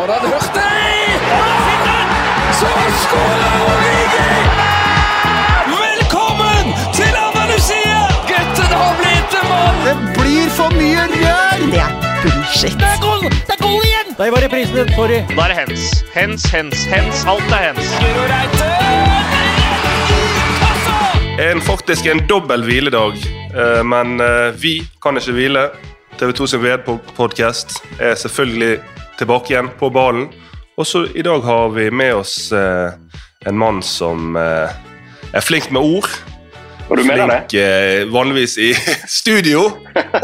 Hørt det? Så skårer Origi! Velkommen til Andalusia! Gutten har blitt en mann! Det blir for mye rør! Det er bullshit. Det er goal, det er goal igjen! Der var reprisen, sorry. Da er det hens. Hens, hens, hens. Alt er hens. Guro Reite! En, faktisk en dobbel hviledag, eh, men eh, vi kan ikke hvile. TV2 sin VD-podkast er selvfølgelig tilbake igjen på ballen. Og så i dag har vi med oss eh, en mann som eh, er flink med ord. Og du mener det? Flink eh, vanligvis i studio.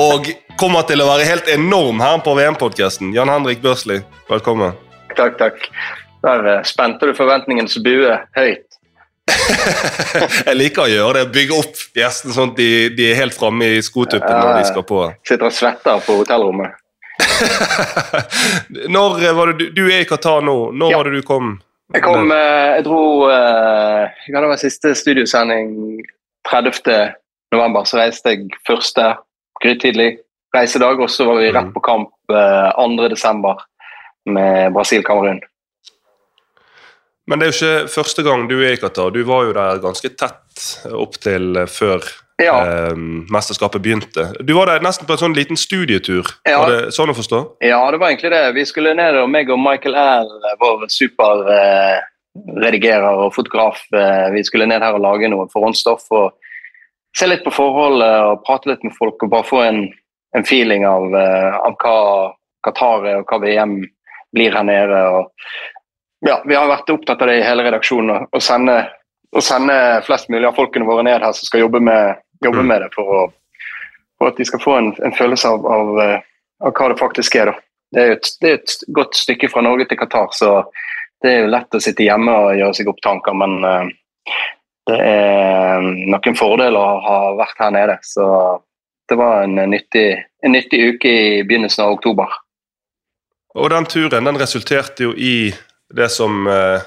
Og kommer til å være helt enorm her på VM-podkasten. Jan Henrik Børsli, velkommen. Takk, takk. Der eh, spente du forventningens bue høyt. Jeg liker å gjøre det. Bygge opp gjestene sånn at de, de er helt framme i skotuppen når de skal på. Sitter og svetter på hotellrommet. Når var det du, du er i Qatar nå. Når Ja. var det du kom? Jeg kom, eh, jeg dro hadde vært var siste studiosending 30. november. Så reiste jeg første grytidlig reisedag, og så var vi rett på kamp eh, 2. desember med Brasil-Kamerun. Men det er jo ikke første gang du er i Qatar. Du var jo der ganske tett opp til eh, før Ja. eh, mesterskapet begynte. Du var der nesten på en sånn liten studietur. Ja. Var det sånn å forstå? Ja, det var egentlig det. Vi skulle ned, og meg og Michael L, vår superredigerer og fotograf, eh, vi skulle ned her og lage noe forhåndsstoff og se litt på forholdet og prate litt med folk og bare få en, en feeling av, eh, av hva Qatar er og hva VM blir her nede. Og, ja, vi har vært opptatt av det i hele redaksjonen, å- å sende, å sende flest mulig av folkene våre ned her som skal jobbe med, jobbe Mm. med det, for, å, for at de skal få en, en følelse av, av eh, av hva det faktisk er. da. Det er et, det er et godt stykke fra Norge til Qatar, så det er jo lett å sitte hjemme og gjøre seg opp tanker, men uh, det er noen fordeler å ha vært her nede. Så det var en nyttig, en nyttig uke i begynnelsen av oktober. Og den turen den resulterte jo i det som eh,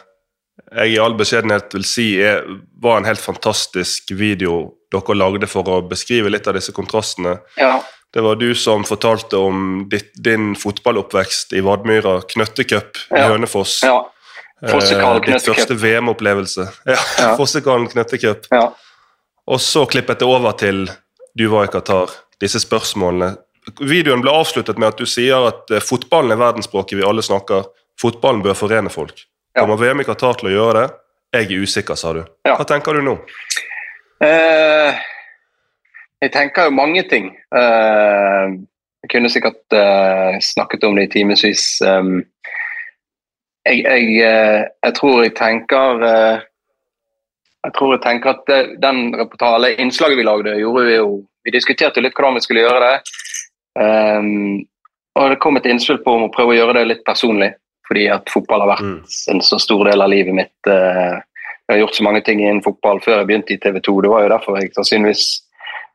jeg i all beskjedenhet vil si er, var en helt fantastisk video dere lagde for å beskrive litt av disse kontrastene. Ja, Det var du som fortalte om ditt, din fotballoppvekst i Vadmyra, knøttecup i Ja. Hønefoss. ja, Fossekallen Eh, ditt første VM-opplevelse. Ja, Ja. Fossekallen knøttecup. ja. Og så klippet det over til du var i Qatar. Disse spørsmålene. Videoen ble avsluttet med at du sier at eh, fotballen er verdensspråket vi alle snakker. Fotballen bør forene folk. Kommer VM i Qatar til å gjøre det? Jeg er usikker, sa du. Hva tenker du nå? Eh, jeg tenker jo mange ting. Eh, jeg kunne sikkert eh, snakket om det i timevis. Um, jeg, jeg, eh, jeg tror jeg tenker eh, Jeg tror jeg tenker at den reportale innslaget vi lagde, gjorde vi jo Vi diskuterte litt hvordan vi skulle gjøre det. Um, og det kom et innspill på om å prøve å gjøre det litt personlig. Fordi at fotball har vært Mm. en så stor del av livet mitt. Jeg har gjort så mange ting innen fotball før jeg begynte i TV 2. Det var jo derfor jeg sannsynligvis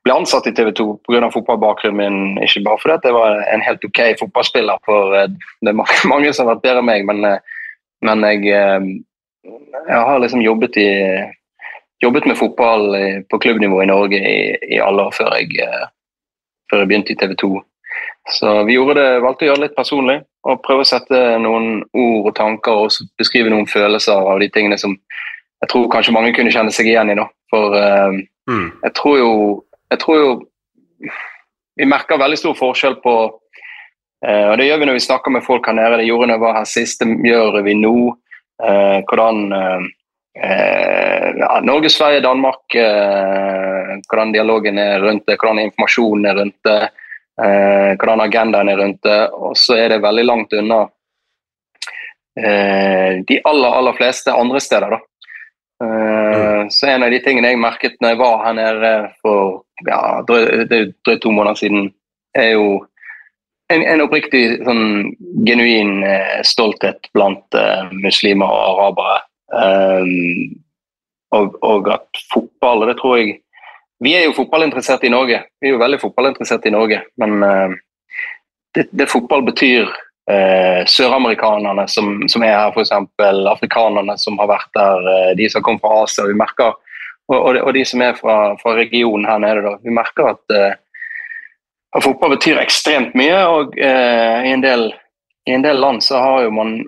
ble ansatt i TV 2 pga. fotballbakgrunnen min. Ikke bare fordi jeg var en helt ok fotballspiller, for eh, det er mange, som har vært bedre enn meg, men, eh, men jeg, eh, jeg har liksom jobbet, i, jobbet med fotball på klubbnivå i Norge i, i alle år før jeg, før jeg begynte i TV 2. Så vi det, valgte å gjøre det litt personlig og prøve å sette noen ord og tanker og beskrive noen følelser av de tingene som jeg tror kanskje mange kunne kjenne seg igjen i. da. For eh, Mm. jeg tror jo jeg tror jo vi merker veldig stor forskjell på uh, og Det gjør vi når vi snakker med folk her nede. Det gjorde når jeg var her sist, det gjør vi nå. Uh, hvordan eh, ja, Norge, Sverige, Danmark. Hvordan dialogen er rundt det, hvordan informasjonen er rundt det. Eh, hvordan agendaen er rundt det. Og så er det veldig langt unna eh, de aller, aller fleste andre steder. da. Eh, Så en av de tingene jeg merket når jeg var her nede for ja, drøyt to måneder siden, er jo en, en oppriktig sånn genuin eh, stolthet blant eh, muslimer og arabere. Um, og, og at fotball, og det tror jeg Vi er jo fotballinteresserte i Norge. Vi er jo veldig fotballinteresserte i Norge, men eh, det, det fotball betyr eh, søramerikanerne som, som er her, f.eks. afrikanerne som har vært der, eh, de som kom fra Asia. vi merker, og, og, de, og de som er fra, fra regionen her nede. Da, vi merker at, eh, fotball betyr ekstremt mye. Og eh, i en del i en del land så har jo man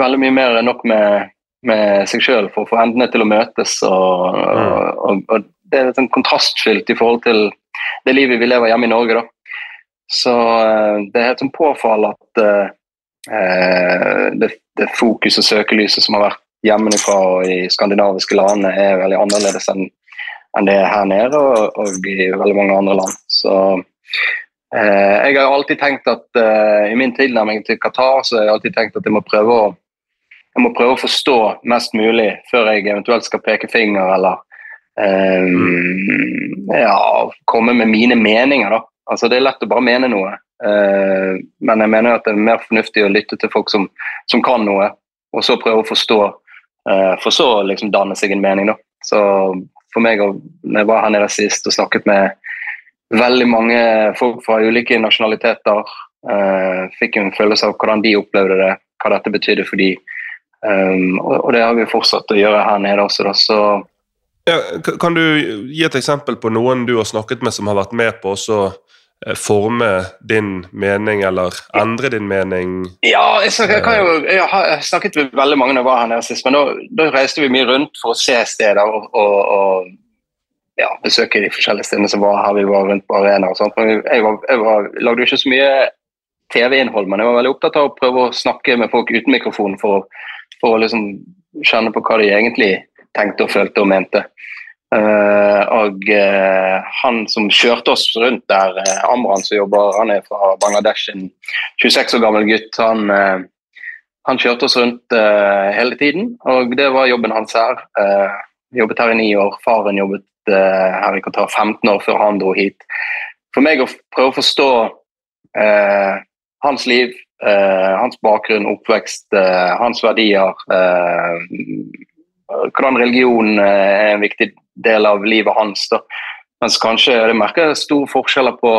veldig mye mer enn nok med, med seg sjøl for å få endene til å møtes. Og, og, og det er litt sånn kontrastfylt i forhold til det livet vi lever hjemme i Norge. da. Så eh, det er helt sånn påfall at eh, eh, det, det fokus og søkelyset som har vært hjemmefra og i skandinaviske landene, er veldig annerledes enn enn det er her nede og, og i veldig mange andre land. Så eh, jeg har alltid tenkt at eh, i min tilnærming til Qatar så har jeg alltid tenkt at jeg må prøve å jeg må prøve å forstå mest mulig før jeg eventuelt skal peke finger eller eh, ja, komme med mine meninger. da. Altså Det er lett å bare mene noe, eh, men jeg mener at det er mer fornuftig å lytte til folk som, som kan noe, og så prøve å forstå, eh, for så liksom danne seg en mening. da. Så for meg, når jeg var her nede sist og snakket med veldig mange folk fra ulike nasjonaliteter, eh, fikk en følelse av hvordan de opplevde det, hva dette betydde for de. Um, og, det har vi fortsatt å gjøre her nede også. Da, så ja, kan du gi et eksempel på noen du har snakket med som har vært med på å forme din mening, eller endre din mening? Ja, jeg, snakker, jeg, jo, jeg har snakket med veldig mange når jeg var her nede sist, men da, reiste vi mye rundt for å se steder og, og, og ja, besøke de forskjellige stedene som var her. Vi var rundt på arena og sånt. Men jeg, var, jeg var, lagde ikke så mye TV-innhold, men jeg var veldig opptatt av å prøve å snakke med folk uten mikrofon for, for å liksom kjenne på hva de egentlig tenkte og følte og mente. Uh, og uh, han som kjørte oss rundt der, uh, Amran som jobber, han er fra Bangladesh, en 26 år gammel gutt. Han, han kjørte oss rundt hele tiden, og det var jobben hans her. jobbet her i ni år. Faren jobbet her i Qatar 15 år før han dro hit. For meg å prøve å forstå hans liv, hans bakgrunn, oppvekst, hans verdier hvordan religion er en viktig del av livet hans. Da. Mens kanskje det merker store forskjeller på,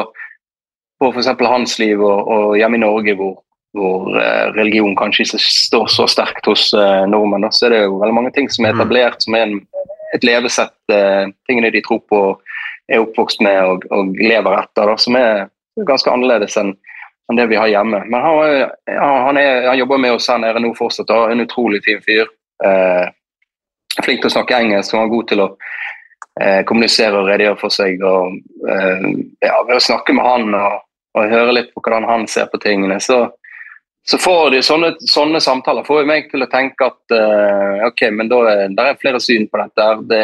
på f.eks. hans liv og, og, hjemme i Norge, hvor, hvor eh, religion kanskje ikke står så sterkt hos eh, nordmenn. Da. Så er det jo veldig mange ting som er mm. etablert, som er en, et levesett, uh, tingene de tror på, er oppvokst med og, og lever etter, da, som er ganske annerledes enn enn det vi har hjemme. Men han, han, er, han jobber med oss her nede nå fortsatt. Da. En utrolig fin fyr. Eh, flink til å snakke engelsk og er god til å eh, kommunisere og redegjøre for seg. og eh, ja, Ved å snakke med han og, og, høre litt på hvordan han ser på tingene, så, så får de sånne, sånne, samtaler får meg til å tenke at eh, ok, men da er det er flere syn på dette. Det,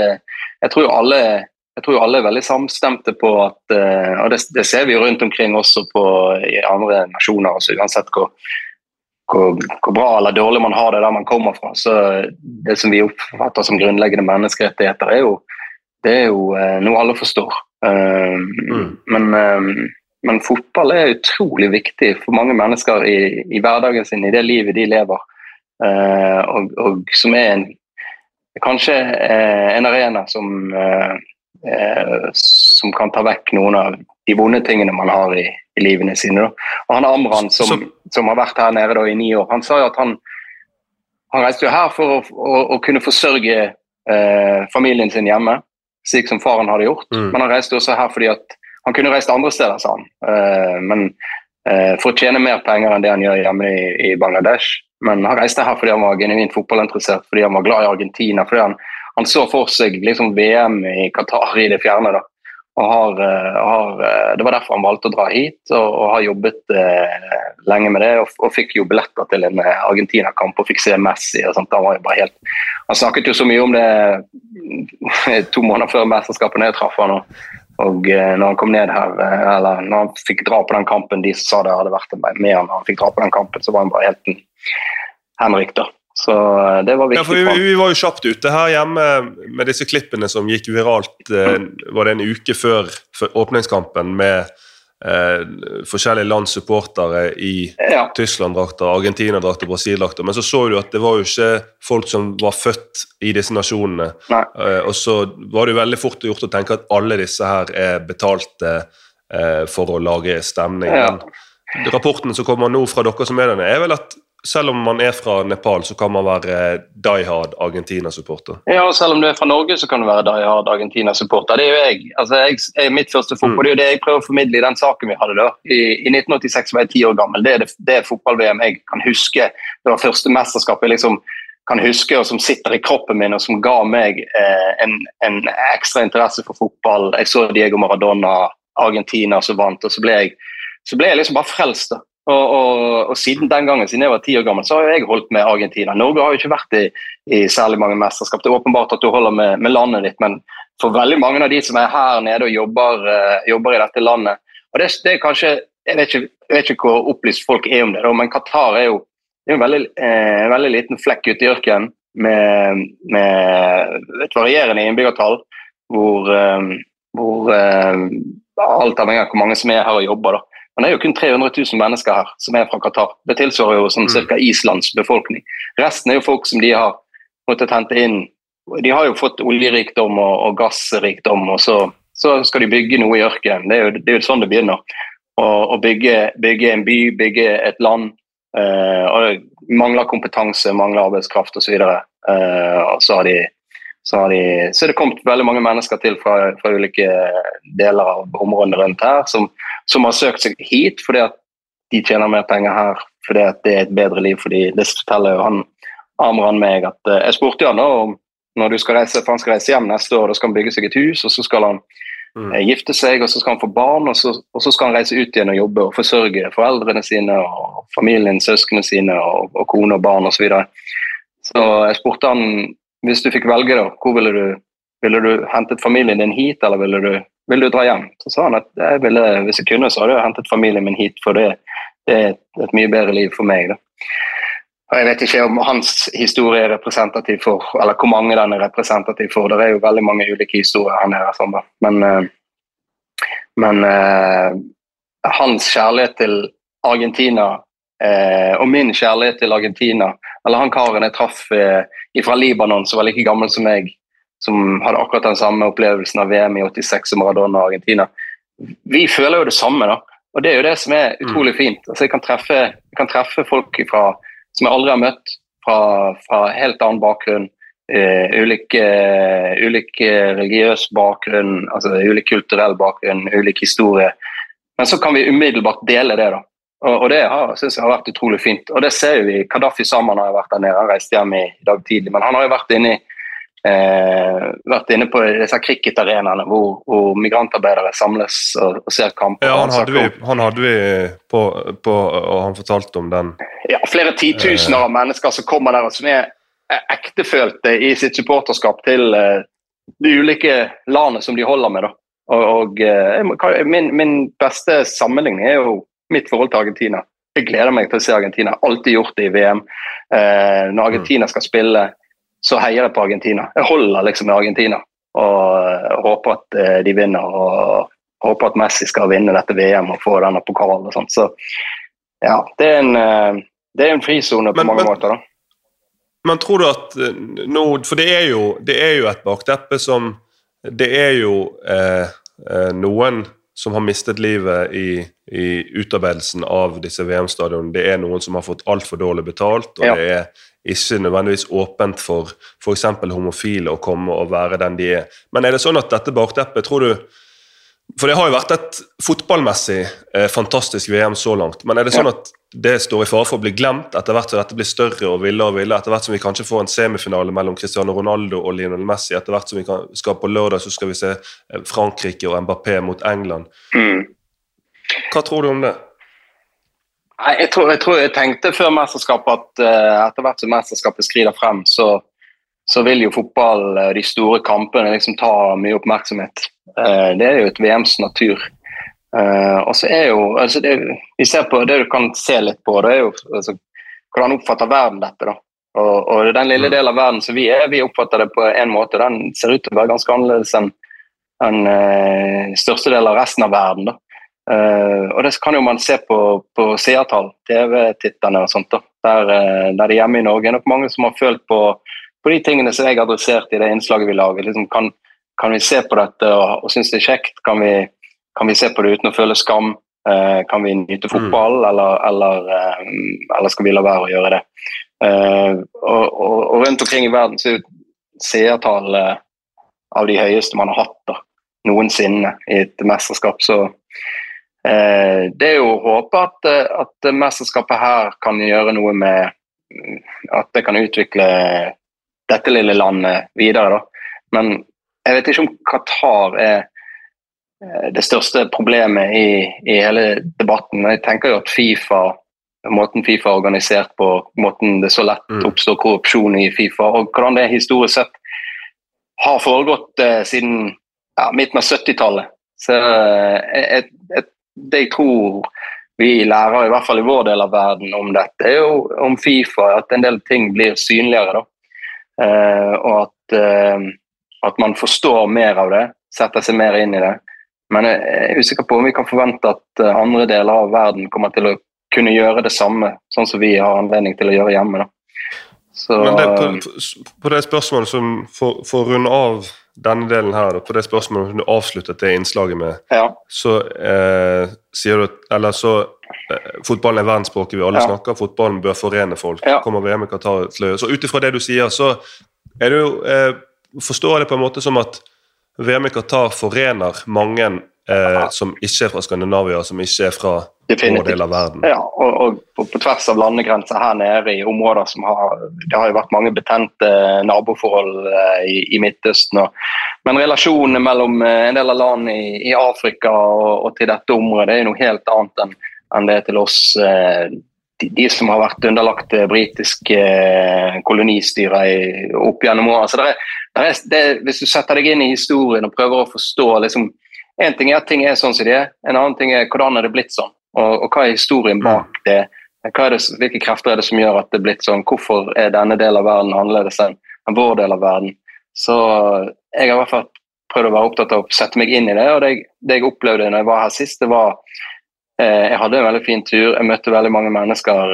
jeg, tror alle, jeg tror alle er veldig samstemte på at eh, Og det, det, ser vi jo rundt omkring også på, i andre nasjoner, også, uansett hvor hvor, hvor, bra eller dårlig man har det der man kommer fra. Så det som vi oppfatter som grunnleggende menneskerettigheter, er jo, det er jo eh, noe alle forstår. Uh, mm. men, uh, men, fotball er utrolig viktig for mange mennesker i, i hverdagen sin, i det livet de lever. Og, og, som er en, kanskje en arena som, som kan ta vekk noen av de vonde tingene man har i, i livene sine. Da. Og han Amran, som, som, som, har vært her nede da, i ni år, han sa jo at han, han reiste jo her for å, å, å kunne forsørge eh, familien sin hjemme, slik som faren hadde gjort. Mm. Men han reiste også her fordi at han kunne reist andre steder, sa han. Eh, men eh, for å tjene mer penger enn det han gjør hjemme i, i, Bangladesh. Men han reiste her fordi han var genuint fotballinteressert, fordi han var glad i Argentina. fordi han, han så for seg liksom VM i Qatar i det fjerne. da har, eh, har, eh, det var derfor han valgte å dra hit, og, og har jobbet eh, lenge med det. Og, og, fikk jo billetter til en eh, Argentina-kamp og fikk se Messi. og sånt. Han, helt, han snakket jo så mye om det to måneder før mesterskapet jeg traff han. Og, og når han kom ned her, eller når han fikk dra på den kampen, de sa det hadde vært med han, han fikk dra på den kampen, så var han bare helt en Henrik, da. Så eh, det var viktig. Ja, for vi, vi, var jo kjapt ute her hjemme med disse klippene som gikk viralt eh, var det en uke før, før åpningskampen med eh, forskjellige lands supportere i ja. Tyskland-drakter, Argentina-drakter, Brasil-drakter. Men så så du at det var jo ikke folk som var født i disse nasjonene. Eh, og så var det jo veldig fort gjort å tenke at alle disse her er betalte eh, for å lage stemning. Ja. Rapporten som kommer nå fra dere som er der, er vel at selv om man er fra Nepal, så kan man være die hard Argentina-supporter? Ja, og selv om du er fra Norge, så kan du være die hard Argentina-supporter. Det er jo jeg. Altså, jeg, jeg mitt første fotball, mm. Det er jo det jeg prøver å formidle i den saken vi hadde da. I, i 1986 var jeg ti år gammel. Det er det, det fotball-VM jeg kan huske. Det var første mesterskap jeg liksom kan huske, og som sitter i kroppen min, og som ga meg eh, en, en, ekstra interesse for fotball. Jeg så Diego Maradona, Argentina som vant, og så ble jeg, så ble jeg liksom bare frelst. da. Og, og, og, siden den gangen, siden jeg var ti år gammel, så har jeg holdt med Argentina. Norge har jo ikke vært i, i særlig mange mesterskap. Det er åpenbart at du holder med, med, landet ditt, men for veldig mange av de som er her nede og jobber, uh, jobber i dette landet og det, det, er kanskje, jeg vet, ikke, jeg vet, ikke, hvor opplyst folk er om det, men Qatar er jo, er en veldig, eh, veldig, liten flekk ute i ørkenen med, med et varierende innbyggertall, hvor, eh, hvor eh, alt avhenger av hvor mange som er her og jobber. da. Men det er jo kun 300 000 mennesker her som er fra Qatar. Det tilsvarer jo sånn mm. ca. Islands befolkning. Resten er jo folk som de har måttet hente inn. De har jo fått oljerikdom og, og gassrikdom, og så, så, skal de bygge noe i ørkenen. Det, er jo, det er jo sånn det begynner. Å bygge, bygge, en by, bygge et land. Eh, og mangler kompetanse, mangler arbeidskraft osv. så eh, og så har de så, de, så er det kommet veldig mange mennesker til fra, fra ulike deler av områdene rundt her som, som, har søkt seg hit fordi at de tjener mer penger her, fordi at det er et bedre liv for dem. Det forteller jo han Amran meg at uh, Jeg spurte han da om når du skal reise, for han skal reise hjem neste år, da skal han bygge seg et hus, og så skal han mm. uh, gifte seg, og så skal han få barn, og så, og så, skal han reise ut igjen og jobbe og forsørge foreldrene sine og familien, søsknene sine og, og kone og barn osv. Så, videre. så jeg spurte han hvis du fikk velge, da, hvor ville du Ville du hentet familien din hit, eller ville du, ville du dra hjem? Så sa han at jeg ville, hvis jeg kunne, så hadde jeg hentet familien min hit, for det, det er et, mye bedre liv for meg. da. Og Jeg vet ikke om hans historie er representativ for, eller hvor mange den er representativ for. Det er jo veldig mange ulike historier her nede. Sånn, men, eh, men uh, hans kjærlighet til Argentina uh, og min kjærlighet til Argentina Eller han karen jeg traff eh, fra Libanon som var like gammel som meg, som hadde akkurat den samme opplevelsen av VM i 86 og Maradona og Argentina. Vi føler jo det samme, da. Og det er jo det som er utrolig mm. fint. Altså, jeg, kan treffe, jeg kan treffe folk fra, som jeg aldri har møtt, fra, fra helt annen bakgrunn. Uh, ulik, uh, ulik religiøs bakgrunn, altså ulik kulturell bakgrunn, ulik historie. Men så kan vi umiddelbart dele det. da. Og, og det har, synes jeg har vært utrolig fint. Og det ser vi. Kadafi Saman har vært der nede, han reiste hjem i, dag tidlig. Men han har jo vært inne, eh, vært inne på disse cricketarenaene hvor, hvor migrantarbeidere samles og, og, ser kamper. Ja, han hadde vi, han hadde vi på, på, og han fortalte om den. Ja, flere titusener av mennesker som kommer der og som er ektefølte i sitt supporterskap til eh, de ulike landene som de holder med. da. Og, og eh, min, min, beste sammenligning er jo mitt forhold til Argentina. Jeg gleder meg til å se Argentina. Alltid gjort det i VM. Eh, når Argentina skal spille, så heier jeg på Argentina. Jeg holder liksom med Argentina og uh, håper at uh, de vinner. Og håper at Messi skal vinne dette VM og få denne pokalen. og sånt. Så ja, det er en, uh, det er en frisone på men, mange men, måter. da. Men tror du at nå For det er jo, det er jo et bakteppe som Det er jo noen som har mistet livet i, i utarbeidelsen av disse VM-stadionene. Det er noen som har fått altfor dårlig betalt, og ja. det er ikke nødvendigvis åpent for f.eks. homofile å komme og være den de er. Men er det sånn at dette bakteppet, tror du For det har jo vært et fotballmessig eh, fantastisk VM så langt, men er det sånn at det står i fare for å bli glemt etter hvert som dette blir større og villere og villere. Etter hvert som vi kanskje får en semifinale mellom Cristiano Ronaldo og Lionel Messi. Etter hvert som vi kan, skal på lørdag, så skal vi se eh, Frankrike og Mbappé mot England. Mm. Hva tror du om det? Jeg tror, jeg, tror jeg tenkte før mesterskapet at uh, etter hvert som mesterskapet skrider frem, så, så, vil jo fotball, uh, de store kampene, liksom ta mye oppmerksomhet. Uh, det er jo et VMs natur. Og så er jo, altså det, vi ser på Det du kan se litt på, det er jo altså, hvordan oppfatter verden dette. da. Og, og, den lille mm. delen av verden som vi er, vi oppfatter det på en måte. Den ser ut til å være ganske annerledes enn den største delen av resten av verden. da. Uh, og det kan jo man se på, på seertall, TV-titterne og sånt. da. Der, uh, der det hjemme i Norge er nok mange som har følt på, på de tingene som jeg adresserte i det innslaget vi lager. Liksom, kan, kan, vi se på dette og, og synes det er kjekt? Kan vi kan vi se på det uten å føle skam? Uh, kan vi nyte fotball, eller, eller, uh, eller, skal vi la være å gjøre det? Eh, og, og, og, rundt omkring i verden så er seertallet av de høyeste man har hatt da, noensinne i et mesterskap. Så eh, det er jo å håpe at, at mesterskapet her kan gjøre noe med At det kan utvikle dette lille landet videre. da. Men jeg vet ikke om Qatar er Eh, det største problemet i, i, hele debatten. Jeg tenker jo at Fifa, måten Fifa er organisert på, måten det så lett mm. oppstår korrupsjon i Fifa, og hvordan det historisk sett har foregått eh, siden ja, midten av 70-tallet. Så eh, det jeg tror vi lærer, i hvert fall i vår del av verden, om dette, er jo om Fifa, at en del ting blir synligere. da. Eh, og at, eh, at man forstår mer av det, setter seg mer inn i det. Men jeg er usikker på om vi kan forvente at eh, andre deler av verden kommer til å kunne gjøre det samme, sånn som vi har anledning til å gjøre hjemme. Da. Så, Men det, på, på, det spørsmålet som For, for å runde av denne delen her, og på det spørsmålet som du avsluttet det innslaget med, ja. så eh, sier du Eller så eh, Fotballen er verdensspråket vi alle ja. snakker, fotballen bør forene folk. Ja. Kommer VM i Qatar til å Så ut ifra det du sier, så er det jo eh, Forstår jeg det på en måte som at VM i Qatar forener mange eh, som ikke er fra Skandinavia, som ikke er fra vår del av verden. Ja, og, og på, på, tvers av landegrenser her nede i områder som har Det har jo vært mange betente naboforhold eh, i, i, Midtøsten. Og, men relasjonene mellom eh, en del av land i, i Afrika og, og, til dette området det er noe helt annet enn, enn det til oss. Eh, de, de, som har vært underlagt britisk eh, kolonistyre opp gjennom årene. Så det er, det er, det, hvis du setter deg inn i historien og prøver å forstå liksom, En ting er at ting er sånn som de er, en annen ting er hvordan er det blitt sånn. Og, og hva er historien bak det? det? Hvilke krefter er det som gjør at det er blitt sånn? Hvorfor er denne delen av verden annerledes enn vår del av verden? Så jeg har i hvert fall prøvd å være opptatt av å sette meg inn i det. Og det, det jeg opplevde når jeg var her sist, det var Eh, jeg hadde en veldig fin tur. Jeg møtte veldig mange mennesker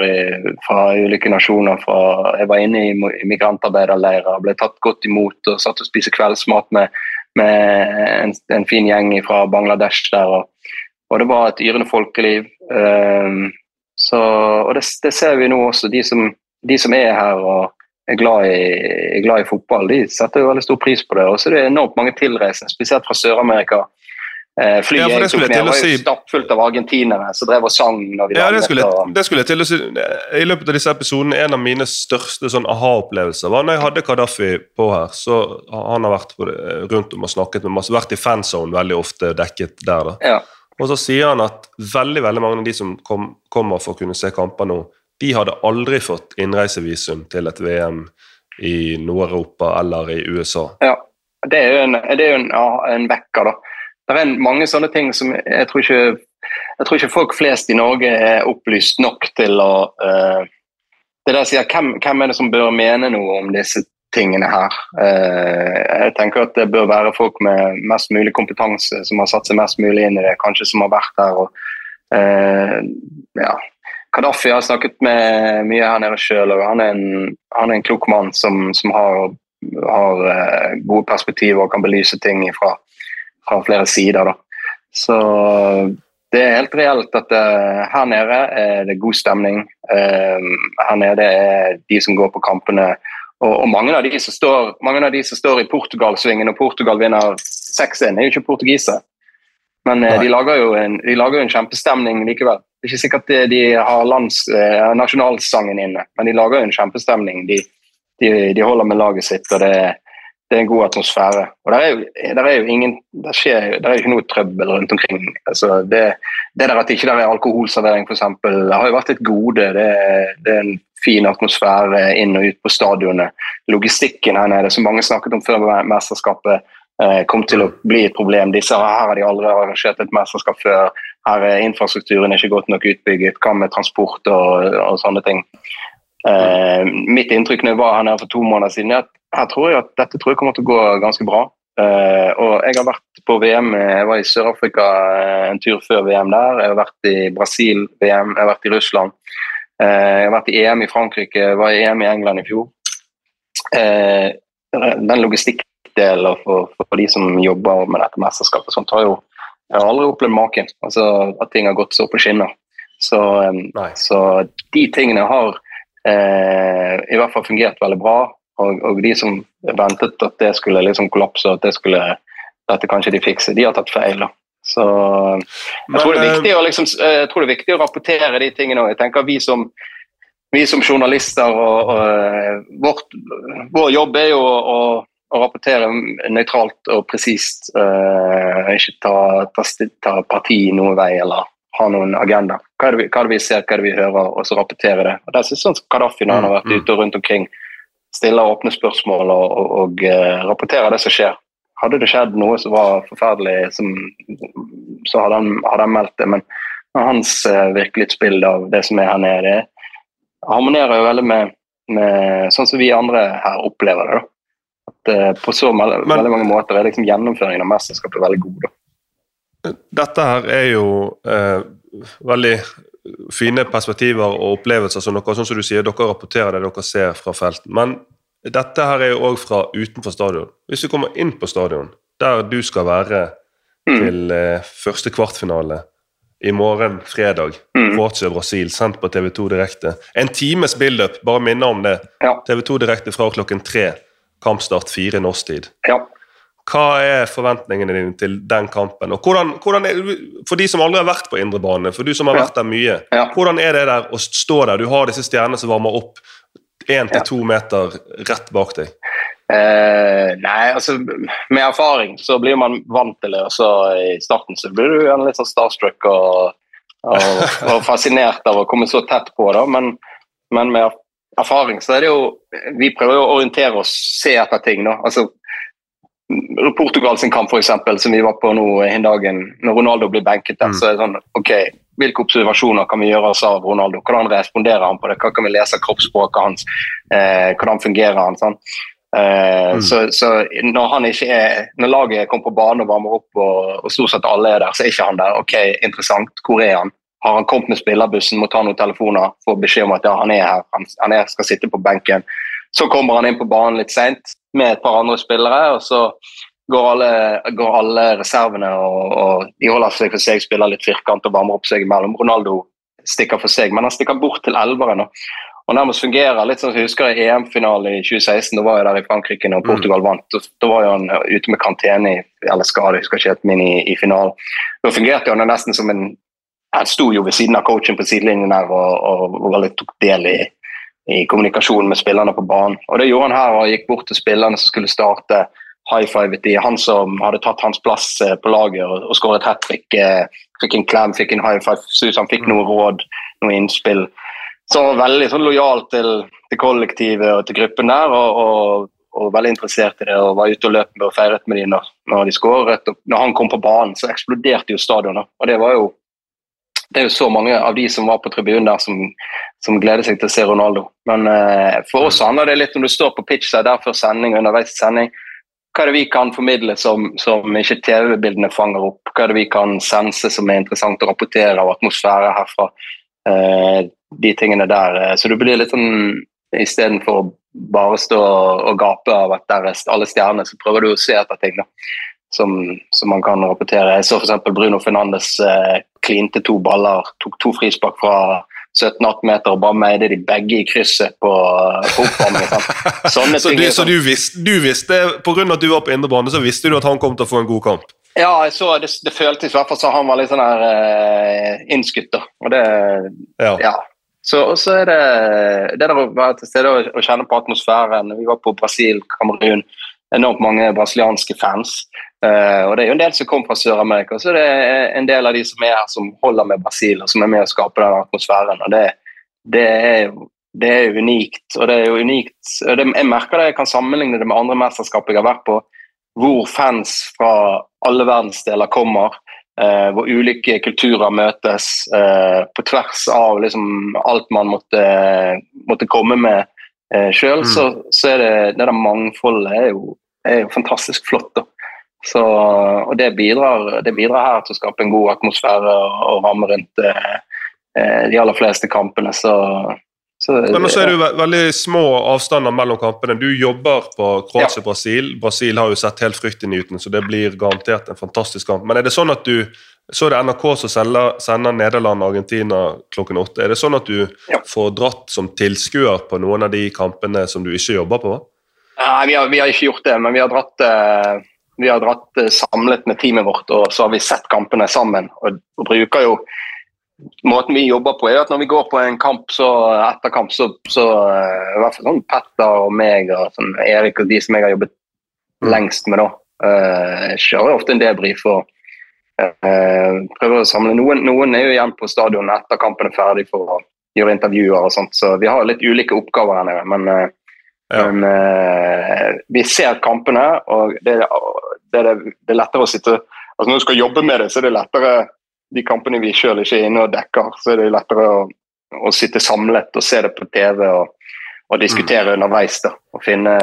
fra ulike nasjoner. Fra, jeg var inne i migrantarbeiderleirer, ble tatt godt imot og satt og spiste kveldsmat med, med en, en, fin gjeng fra Bangladesh der. Og, og det var et yrende folkeliv. Um, så, og det, det, ser vi nå også. De som, de som er her og er glad, i, er glad i fotball, de setter jo veldig stor pris på det. Og så er det enormt mange tilreisende, spesielt fra Sør-Amerika Eh, flyet ja, jeg tok ned var jo stappfullt av argentinere som drev og sang. når vi ja, det skulle, det skulle, jeg til å si. I løpet av disse episodene, En av mine største sånn aha-opplevelser var når jeg hadde Kadafi på her. så Han har vært rundt om og snakket med masse, vært i fanzone veldig ofte, dekket der. da. Ja. Og så sier han at veldig veldig mange av de som kom, kommer for å kunne se kamper nå, de hadde aldri fått innreisevisum til et VM i Nord-Europa eller i USA. Ja, det er jo en, er jo en, en vekker, da det er mange sånne ting som jeg tror ikke jeg tror ikke folk flest i Norge er opplyst nok til å uh, det der sier, hvem, hvem, er det som bør mene noe om disse tingene her? Uh, jeg tenker at det bør være folk med mest mulig kompetanse, som har satt seg mest mulig inn i det, kanskje som har vært der. og uh, ja. Kadafi har snakket med mye her nede sjøl, og han er, en, han er en klok mann som, som har, har gode perspektiver og kan belyse ting fra, fra flere sider. Da. Så det er helt reelt at uh, her nede er det god stemning. Uh, her nede er de som går på kampene. Og, og mange, av de som står, mange av de som står i Portugal-svingen og Portugal vinner 6-1, er jo ikke portugisere. Men uh, de, lager en, de, lager jo en, kjempestemning likevel. Det er ikke sikkert de, de har lands, nasjonalsangen inne, men de lager jo en kjempestemning. De, de, holder med laget sitt, og det er det er en god atmosfære. Og der er jo, der er jo ingen der, skjer, der er ikke noe trøbbel rundt omkring. Altså det, det, der at ikke der er alkoholservering, f.eks., har jo vært et gode. Det, det, er en fin atmosfære inn og ut på stadionet. Logistikken her nede, som mange snakket om før mesterskapet, eh, kom til å bli et problem. Disse, her har de aldri arrangert et mesterskap før. Her er infrastrukturen ikke godt nok utbygget. Hva med transport og, og sånne ting? Uh, mitt inntrykk når jeg var her nede for to måneder siden, er at her tror jeg at dette tror jeg kommer til å gå ganske bra. Eh, og Jeg har vært på VM, jeg var i Sør-Afrika uh, en tur før VM der. Jeg har vært i Brasil, VM, jeg har vært i Russland. jeg har vært i EM i Frankrike, jeg var i EM i England i fjor. den logistikkdelen for, for, de som jobber med dette mesterskapet, sånt har jo Jeg har aldri opplevd maken. Altså, at ting har gått så på skinner. Så, um, så de tingene har eh, i hvert fall fungert veldig bra. Og, og de som ventet at det skulle liksom kollapse, at det skulle, dette kanskje de fikse, de har tatt feil. da. Så jeg, tror det Men, viktig å liksom, eh, jeg tror det er viktig å rapportere de tingene òg. Jeg tenker vi som, vi som journalister og, og eh, vårt, Vår jobb er jo å, å, rapportere nøytralt og presist. Uh, ikke ta, ta, ta parti noen vei eller ha noen agenda. Hva er, det vi, hva er det vi ser, hva er det vi hører, og så rapportere det. Og det er sånn som Gaddafi når han har vært Mm, mm. ute og rundt omkring, stiller åpne spørsmål og, og, og uh, rapporterer det som skjer. Hadde det skjedd noe som var forferdelig, som, så hadde han, hadde han meldt det. Men hans uh, virkelighetsbilde av det som er her nede, det harmonerer jo veldig med, med sånn som vi andre her opplever det. da. At uh, På så veldig mange måter er liksom gjennomføringen av mesterskapet veldig god. da. Dette her er jo eh, veldig fine perspektiver og opplevelser som dere, sånn som du sier, dere rapporterer det dere ser fra felt. Men dette her er jo òg fra utenfor stadion. Hvis du kommer inn på stadion, der du skal være Mm. til eh, første kvartfinale i morgen fredag, Mm. Kroatia-Brasil, sendt på TV2 direkte. En times build-up, bare minne om det. Ja. TV2 direkte fra klokken tre. Kampstart fire norsk tid. ja. Hva er forventningene dine til den kampen? Og hvordan, hvordan er, for de som aldri har vært på indre bane, for du som har vært der mye, Ja. hvordan er det der å stå der? Du har disse stjernene som varmer opp én til to meter rett bak deg. Eh, nei, altså med erfaring så blir man vant til det. Og så i starten så blir du gjerne litt sånn starstruck og, og, og fascinert av å komme så tett på. da, Men, men med erfaring så er det jo Vi prøver jo å orientere oss, se etter ting. da, altså Portugal sin kamp, eksempel, som vi var på nå en dagen, når Ronaldo blir benket der, Mm. så er det sånn OK, hvilke observasjoner kan vi gjøre oss av Ronaldo? Hvordan responderer han på det? Hva kan vi lese av kroppsspråket hans? Eh, hvordan fungerer han? sånn? Eh, Mm. så, så når han ikke er Når laget kommer på banen og varmer opp, og, og stort sett alle er der, så er ikke han der. Ok, interessant. Hvor er han? Har han kommet med spillerbussen, må ta noen telefoner, få beskjed om at ja, han er her, han, han er, skal sitte på benken. Så kommer han inn på banen litt seint med et par andre spillere, og så går alle, går alle reservene og, og de holder seg for seg, spiller litt firkant og varmer opp seg imellom. Ronaldo stikker for seg, men han stikker bort til elveren. Og nærmest fungerer litt sånn som jeg husker i EM-finalen i 2016. Da var jeg der i Frankrike når Portugal vant. Da, var jo han ute med karantene eller skade, jeg husker ikke helt, min, i, i finalen. Da fungerte han nesten som en Han sto jo ved siden av coachen på sidelinjen der og, og, og veldig tok del i, i kommunikasjonen med spillerne på banen. Og Det gjorde han her og gikk bort til spillerne som skulle starte. High-fivet de. Han som hadde tatt hans plass eh, på laget og, og skåret hat trick. Eh, fikk en klem, fikk en high five. Så han fikk noe råd, noe innspill. Så veldig sånn, lojal til, til kollektivet og til gruppen der. Og, og, og veldig interessert i det og var ute og løp med og feiret med dem når, når de skåret. Og når han kom på banen, så eksploderte jo stadionet. Og det var jo det er jo så mange av de som var på tribunen der, som, som gleder seg til å se Ronaldo. Men eh, for oss handler det litt om du står på pitch der før sending og underveis i sending. Hva er det vi kan formidle som, som ikke TV-bildene fanger opp? Hva er det vi kan sense som er interessant å rapportere av atmosfære herfra? Eh, de tingene der. Eh, Så du blir litt sånn Istedenfor bare stå og gape av at der er alle stjernene, så prøver du å se etter ting. da som, som man kan rapportere. Jeg så f.eks. Bruno Fernandes eh, klinte to baller, tok to frispark fra 17-18 meter og bare meide de begge i krysset på, på oppvarmingen. Så du, så sånn- du visste, du visste på grunn av at du var på indre bane, så visste du at han kom til å få en god kamp? Ja, så, det, det føltes i hvert fall som han var litt sånn her eh, innskutt. da. Og det, Ja. ja. Så er det det der å være til stede og, og kjenne på atmosfæren. Vi var på Brasil, Kamerun. Enormt mange brasilianske fans. Eh, og det er jo en del som kommer fra Sør-Amerika. Så det er en del av de som er her, som holder med Brasil, og som er med å skape den atmosfæren. og det, det er det er unikt. og det er jo unikt, det, Jeg merker det, jeg kan sammenligne det med andre mesterskap jeg har vært på, hvor fans fra alle verdensdeler kommer. Uh, hvor ulike kulturer møtes uh, på tvers av liksom, alt man måtte, måtte komme med eh, sjøl. Mm. Så, så er det, det der mangfoldet er jo, er jo fantastisk flott. da. Så, og det bidrar, det bidrar her til å skape en god atmosfære og, og ramme rundt eh, de aller fleste kampene. Så, Så, Men så er det jo ve veldig små avstander mellom kampene. Du jobber på Kroatia-Brasil. Brasil har jo sett helt fryktinngytende, så det blir garantert en fantastisk kamp. Men er det sånn at du Så er det NRK som sender, sender Nederland og Argentina klokken åtte. Er det sånn at du Ja. får dratt som tilskuer på noen av de kampene som du ikke jobber på? Nei, vi har, vi har ikke gjort det, men vi har dratt, eh, vi har dratt eh, samlet med teamet vårt, og så har vi sett kampene sammen. Og, og bruker jo Måten vi jobber på, er at når vi går på en kamp, så etter kamp, så, så eh, i hvert fall sånn Petter og meg og sånn, Erik og de som jeg har jobbet lengst med, da, uh, kjører ofte en debrief og Uh, prøver å samle. Noen, noen er jo igjen på stadionet etter kampen er ferdig for å gjøre intervjuer og sånt, så vi har litt ulike oppgaver her nede. men eh, Ja. men eh, vi ser kampene, og det, det, det, det er lettere å sitte altså Når du skal jobbe med det, så er det lettere de kampene vi sjøl ikke er inne og dekker, så er det lettere å, å sitte samlet og se det på TV og, og diskutere underveis. da, Og finne,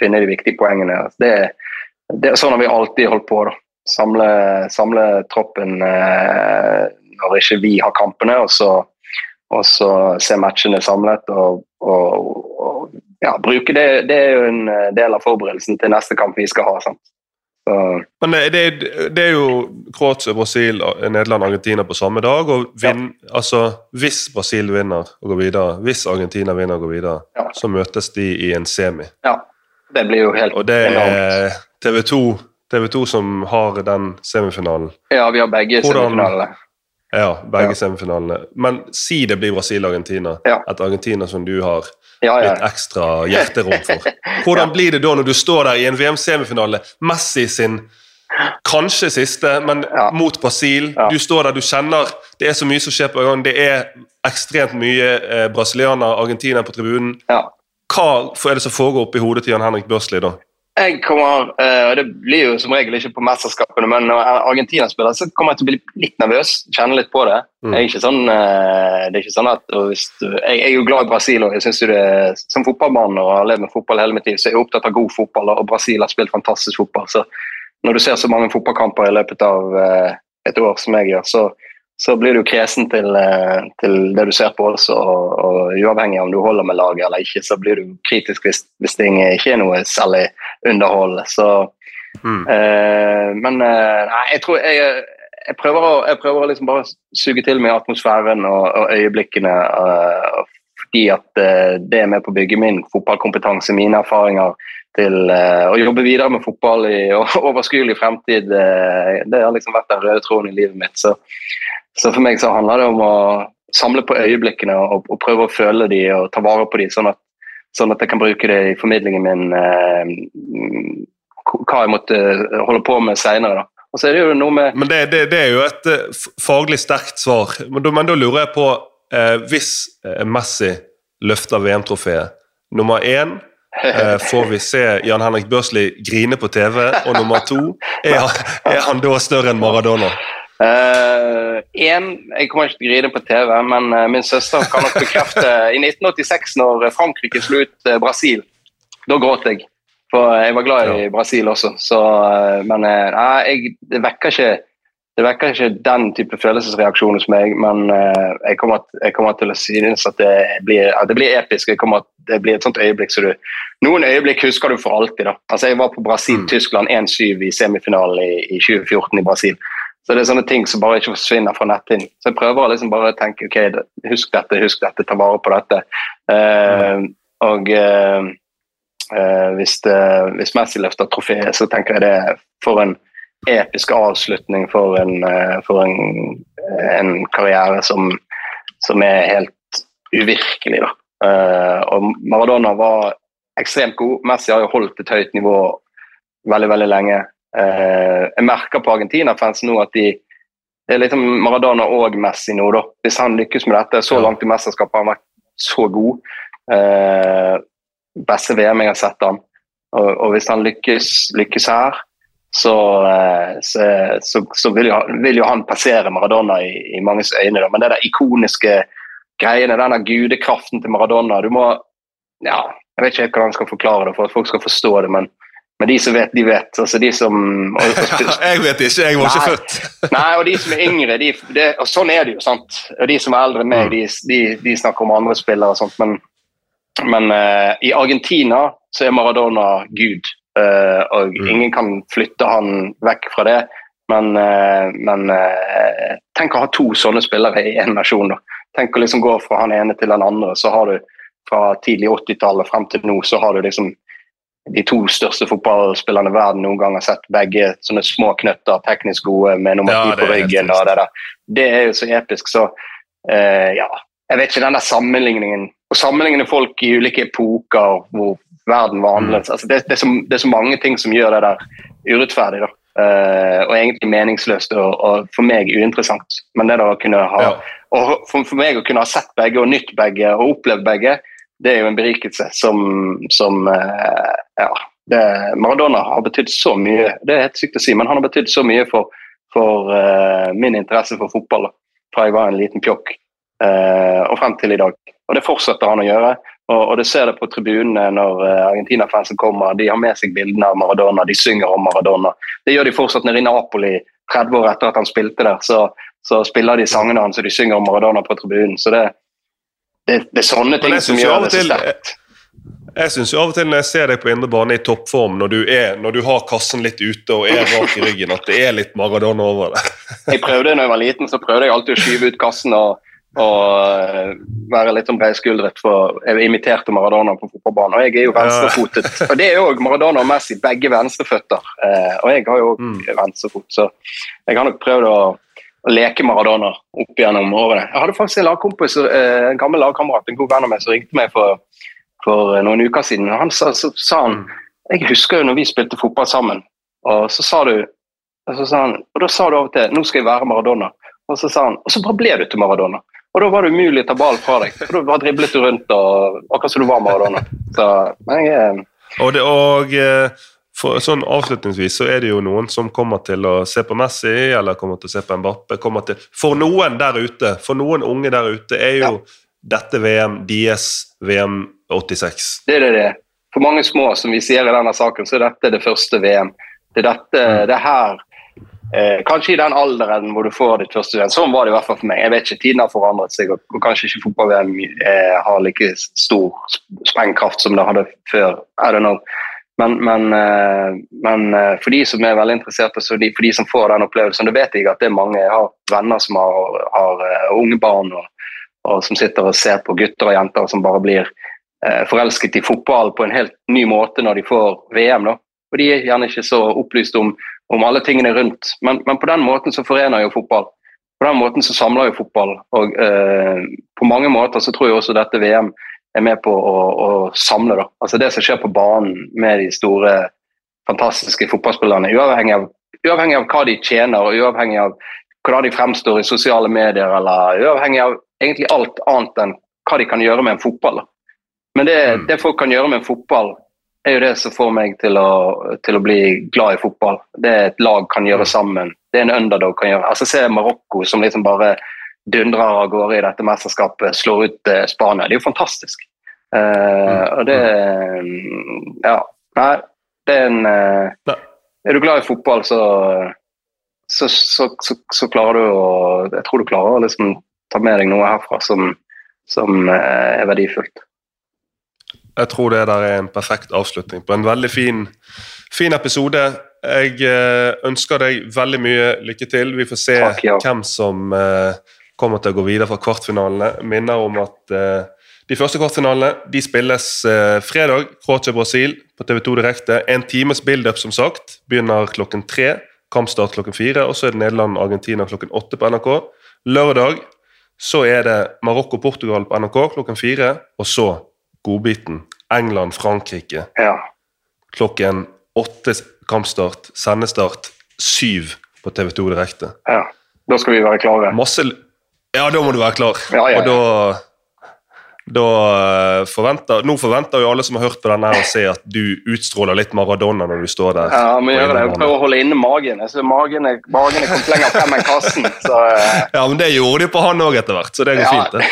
finne de viktige poengene. Det, det er sånn har vi alltid holdt på. da, Samle, samle troppen eh, når ikke vi har kampene, og så, og så se matchene samlet. og, og, og ja, bruke det, det er jo en eh, del av forberedelsen til neste kamp vi skal ha. sant? Så, Men det, det, det er jo Kroatia, Brasil, Nederland og Argentina på samme dag. og vinn, altså, Hvis Brasil vinner og går videre, hvis Argentina vinner og går videre, Ja. så møtes de i en semi. ja, det blir jo helt Og det er TV 2, TV 2 som har den semifinalen. Ja, vi har begge Hvordan- semifinalene. Ja, begge Ja. semifinalene. Men si det blir Brasil-Argentina. Ja. Et Argentina som du har Ja, litt ekstra hjerterom for. Hvordan blir det da når du står der i en VM-semifinale? Messi sin kanskje siste, men mot Brasil. Du står der, du kjenner Det er så mye som skjer på gang. Det er ekstremt mye eh, brasilianer, Argentina på tribunen. ja. Hva er det som foregår oppi hodet til Jan Henrik Børsli da? Jeg kommer, eh, og Det blir jo som regel ikke på mesterskapene, men når Argentina spiller, så kommer jeg til å bli litt nervøs. Kjenne litt på det. Mm. Jeg er ikke sånn, eh, det er ikke sånn at hvis du, jeg, jeg er jo glad i Brasil, og jeg synes jo det, som fotballmann og har levd med fotball hele mitt liv, så er jeg opptatt av god fotball, og Brasil har spilt fantastisk fotball. så Når du ser så mange fotballkamper i løpet av eh, et år som jeg gjør, så, så blir du kresen til, til det du ser på også. Og, og uavhengig av om du holder med laget eller ikke, så blir du kritisk hvis, hvis ting ikke er noe særlig underholdende. Så, Mm. eh, men eh, nei, jeg tror jeg, jeg prøver å, jeg prøver å liksom bare suge til meg atmosfæren og, og øyeblikkene. Uh, fordi at uh, det er med på å bygge min fotballkompetanse, mine erfaringer til uh, å jobbe videre med fotball i overskuelig fremtid. det har liksom vært den røde tråden i livet mitt. Så, så for meg så handler det om å samle på øyeblikkene og, og prøve å føle de og ta vare på de, sånn at, sånn at jeg kan bruke det i formidlingen min. Eh, hva jeg måtte holde på med seinere. Og så er det jo noe med Men det, det, det er jo et eh, faglig sterkt svar. Men men da lurer jeg på eh, Hvis eh, Messi løfter VM-trofeet Nummer én eh, får vi se Jan Henrik Børsli grine på TV. Og nummer to er, han- er han da større enn Maradona? Eh, en, Jeg kommer ikke til å grine på TV, men uh, min søster kan nok bekrefte I 1986, når Frankrike slo ut uh, Brasil, da gråt jeg. For jeg var glad i Brasil også. Så, eh, men eh, jeg, det vekker ikke det vekker ikke den type følelsesreaksjon hos meg, men eh, jeg, kommer, jeg kommer til å synes at det blir, at det blir episk. At det blir et sånt øyeblikk så du, Noen øyeblikk husker du for alltid. da. Altså Jeg var på Brasil-Tyskland 1-7 i semifinalen i, i 2014 i Brasil. Så det er sånne ting som bare ikke forsvinner fra netthinnen. Så jeg prøver å liksom bare tenke ok, husk dette, husk dette, ta vare på dette. Eh, og uh, uh, hvis, det, hvis Messi løfter trofeet, så tenker jeg det for en episk avslutning for en, for en, en karriere som, som er helt uvirkelig. Da. Og Maradona var ekstremt god. Messi har jo holdt et høyt nivå veldig, veldig lenge. Eh, jeg merker på Argentina-fansen nå at de det er liksom Maradona og Messi nå, da. Hvis han lykkes med dette så langt i mesterskapet, har han vært så god. Eh, beste VM jeg har sett han. Og, og hvis han lykkes, lykkes her, så, eh, så, så, så vil, jo, vil jo han passere Maradona i, i manges øyne. Da. Men det der ikoniske greiene, den der gudekraften til Maradona du må, ja, Jeg vet ikke helt hvordan jeg skal forklare det for at folk skal forstå det, men Men de som vet, de vet. Altså de som og, og, jeg vet ikke, jeg var ikke født. Nei, og de som er yngre, de, det, og sånn er det jo, sant. Og de som er eldre enn meg, de, de, de snakker om andre spillere og sånt, men, men uh, i Argentina så er Maradona gud, Uh, og Mm. ingen kan flytte han vekk fra det. Men, uh, men tenk å ha to sånne spillere i én nasjon, da. Tenk å liksom gå fra han ene til den andre, så har du fra tidlig 80-tallet frem til nå, så har du liksom de to største fotballspillerne verden noen gang har sett. Begge sånne små knøtter, teknisk gode med nummer ti ja, på ryggen. og Det der. Det er jo så episk, så uh, ja. Jeg vet ikke den der sammenligningen. Å sammenligne folk i ulike epoker hvor verden var annerledes. Altså, det, det, er så, det er så mange ting som gjør det der urettferdig. da. Uh, og egentlig meningsløst og, og for meg uinteressant. Men det da å kunne ha Ja. og for, for meg å kunne ha sett begge og nytt begge og opplevd begge, det er jo en berikelse som, som eh, Ja. Det, Maradona har betydd så mye, det er helt sykt å si, men han har betydd så mye for, for uh, min interesse for fotball fra jeg var en liten pjokk uh, og frem til i dag. Og det fortsetter han å gjøre. Og, og det ser det på tribunene når Argentina-fansen kommer. De har med seg bildene av Maradona, de synger om Maradona. Det gjør de fortsatt nede i Napoli 30 år etter at han spilte der. Så, så spiller de sangene hans og de synger om Maradona på tribunen. Så det, det, det er sånne ting som gjør det så sterkt. Jeg synes jo av og til når jeg ser deg på indre bane i toppform, når du, er, når du har kassen litt ute og er rak i ryggen, at det er litt Maradona over det. Jeg prøvde når jeg var liten, så prøvde jeg alltid å skyve ut kassen og, og eh, være litt sånn breiskuldret. For jeg imiterte Maradona på fotballbanen, og jeg er jo venstrefotet. Og det er jo Maradona og Messi, begge venstreføtter. Eh, og jeg har jo Mm. venstrefot, så jeg har nok prøvd å leke Maradona opp gjennom årene. Jeg hadde faktisk en lagkompis, eh, en gammel lagkamerat, en god venn av meg, som ringte meg for, for noen uker siden. Han sa, så, sa han Jeg husker jo når vi spilte fotball sammen, og så sa du og så sa han, og da sa du av og til 'nå skal jeg være Maradona'. Og så sa han, og så bare ble du til Maradona. Og da var det umulig å ta ballen fra deg. For da bare driblet du rundt, og akkurat som du var Maradona. Så jeg, er- Og, det, og eh, for, sånn avslutningsvis så er det jo noen som kommer til å se på Messi, eller kommer til å se på Mbappe. Kommer til, for noen der ute, for noen unge der ute, er jo dette VM DS VM 86. det er det det. For mange små, som vi sier i denne saken, så er dette det første VM. Det er dette, det er her eh, Kanskje i den alderen hvor du får ditt første VM. Sånn var det i hvert fall for meg. Jeg vet ikke, Tiden har forandret seg, og, og kanskje ikke fotball-VM eh, har like stor sp- sprengkraft som det hadde før. I don't know. Men, men, eh, men eh, for de som er veldig interesserte, så de, for de som får den opplevelsen, det vet jeg at det er mange. Jeg har venner som har, har eh, unge barn, og, og som sitter og ser på gutter og jenter som bare blir eh, forelsket i fotball på en helt ny måte når de får VM. da. Og de er gjerne ikke så opplyst om, om alle tingene rundt. Men, men på den måten så forener jo fotball. På den måten så samler jo fotball. Og eh, på mange måter så tror jeg også dette VM er med på å, å samle. da. Altså Det som skjer på banen med de store, fantastiske fotballspillerne, uavhengig av, uavhengig av hva de tjener, og uavhengig av hvordan de fremstår i sosiale medier, eller uavhengig av egentlig alt annet enn hva de kan gjøre med en fotball. da. Men det, Mm. det folk kan gjøre med en fotball, er jo det som får meg til å, til å bli glad i fotball. Det et lag kan gjøre sammen. Det en underdog kan gjøre. Altså Se Marokko som liksom bare dundrer av gårde i dette mesterskapet, slår ut eh, Spania. Det er jo fantastisk. Eh, og det Ja. Nei, det er en uh, Er du glad i fotball, så så, så, så, så klarer du å Jeg tror du klarer å liksom ta med deg noe herfra som, som uh, er verdifullt. Jeg tror det der er en perfekt avslutning på en veldig fin, fin episode. Jeg ønsker deg veldig mye lykke til. Vi får se Takk, ja. hvem som kommer til å gå videre fra kvartfinalene. Minner om at eh, de første kvartfinalene de spilles eh, fredag. Kroatia-Brasil på TV2 direkte. En times build-up, som sagt. Begynner klokken tre. Kampstart klokken fire. Og så er det Nederland-Argentina klokken åtte på NRK. Lørdag så er det Marokko-Portugal på NRK klokken fire. Og så godbiten England-Frankrike Ja. klokken åtte kampstart, sendestart syv på TV2 direkte. ja. Da skal vi være klare. Masse Ja, da må du være klar. Ja, ja, ja. Og da Da eh, forventer, Nå forventer jo alle som har hørt på denne her å se at du utstråler litt Maradona når du står der. Ja, vi gjør det. Jeg Prøver å holde inne magen. Jeg synes magen er, magen er kommet lenger frem enn kassen. Så eh, Ja, men det gjorde de på han òg etter hvert, så det går Ja. fint. det.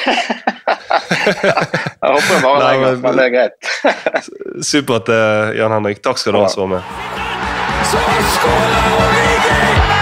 jeg håper det varer lenger, men- men det er greit. Supert, eh, Jan Henrik. Takk skal du ha som var med. Så skårer Origi!